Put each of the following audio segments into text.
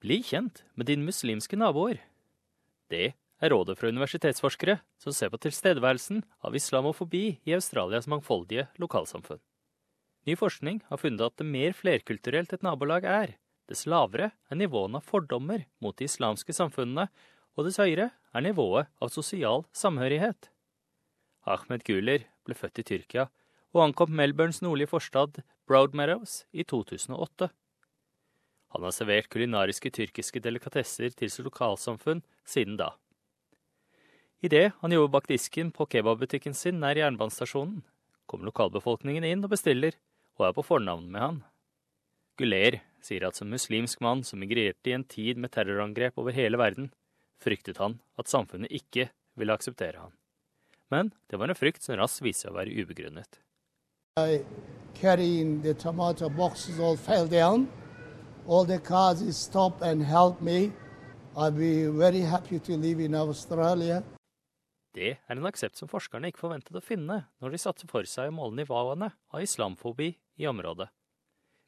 Bli kjent med dine muslimske naboer. Det er rådet fra universitetsforskere som ser på tilstedeværelsen av islamofobi i Australias mangfoldige lokalsamfunn. Ny forskning har funnet at det mer flerkulturelt et nabolag er, dess lavere er nivåene av fordommer mot de islamske samfunnene, og dess høyere er nivået av sosial samhørighet. Ahmed Guler ble født i Tyrkia og ankom Melbournes nordlige forstad Broadmeadows i 2008. Han har servert kulinariske tyrkiske delikatesser til sitt lokalsamfunn siden da. Idet han jobber bak disken på kebabbutikken sin nær jernbanestasjonen, kommer lokalbefolkningen inn og bestiller, og er på fornavn med han. Guler sier at som muslimsk mann som migrerte i en tid med terrorangrep over hele verden, fryktet han at samfunnet ikke ville akseptere han. Men det var en frykt som raskt viste seg å være ubegrunnet. I all the cars stop and help me. I'll be very happy to live in Australia. Det er en aksept som forskerne ikke forventet å finne når de satte for seg å måle nivåene av islamfobi i området.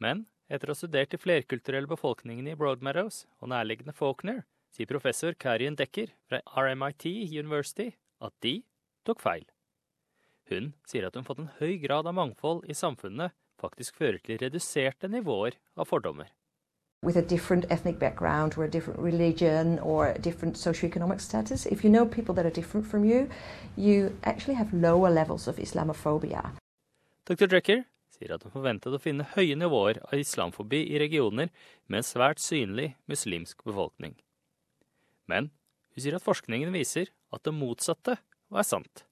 Men etter å ha studert de flerkulturelle befolkningene i Broadmeadows og nærliggende Faulkner, sier professor Karin Dekker fra RMIT University at de tok feil. Hun sier at hun fått en høy grad av mangfold i samfunnet faktisk fører til reduserte nivåer av fordommer. With a different ethnic background or a different religion or a different socioeconomic status, if you know people that are different from you, you actually have lower levels of Islamophobia. Dr. Drecker sier at hun forventet å finne høye nivåer av islamfobi i regioner med en svært synlig muslimsk befolkning. Men hun sier at forskningen viser at det motsatte var sant.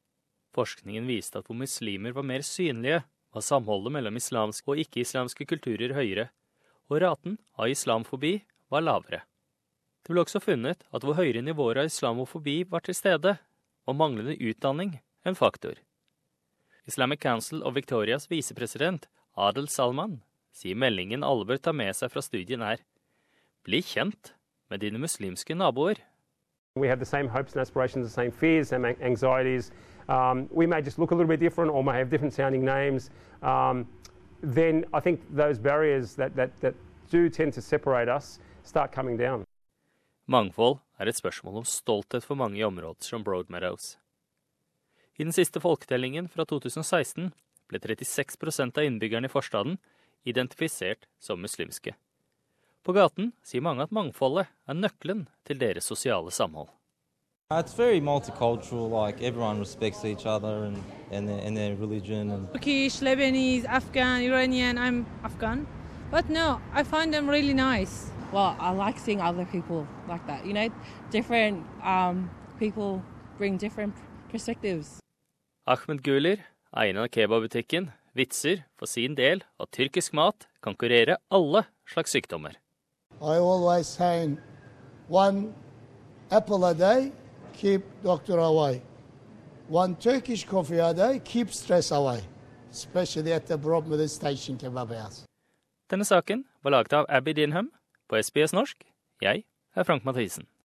Forskningen viste at hvor muslimer var mer synlige, var samholdet mellom islamske og ikke-islamske kulturer høyere og raten av islamfobi var lavere. Det ble også funnet at hvor høyere nivåer av islamofobi var til stede, var manglende utdanning en faktor. Islamic Council og Victorias visepresident Adel Salman sier meldingen alle bør ta med seg fra studien er bli kjent med dine muslimske naboer. We have the same hopes and aspirations, the same fears, same anxieties. Um, we may just look a little bit different or may have different sounding names. Um, then I think those barriers that, that, that do tend to separate us start coming down. Mangfold er et spørsmål om stolthet for mange i områder som Broadmeadows. I den siste folketellingen fra 2016 ble 36% av innbyggerne i forstaden identifisert som muslimske. På gaten sier mange at mangfoldet er nøkkelen til deres sosiale samhold. It's very multicultural. Like everyone respects each other and, and, their, and their religion. And Turkish, Lebanese, Afghan, Iranian. I'm Afghan. But no, I find them really nice. Well, I like seeing other people like that. You know, different um, people bring different perspectives. Ahmed Guler, eieren av kebabbutikken, vitser for sin del at tyrkisk mat kan kurere alle slags sykdommer. I always say one apple a day keep doctor away. One Turkish coffee a day keeps stress away. Especially at the Broadmeadow Station Kebab House. Denne saken var laget av Abby Dinham på SBS norsk. Jeg er Frank Mathisen.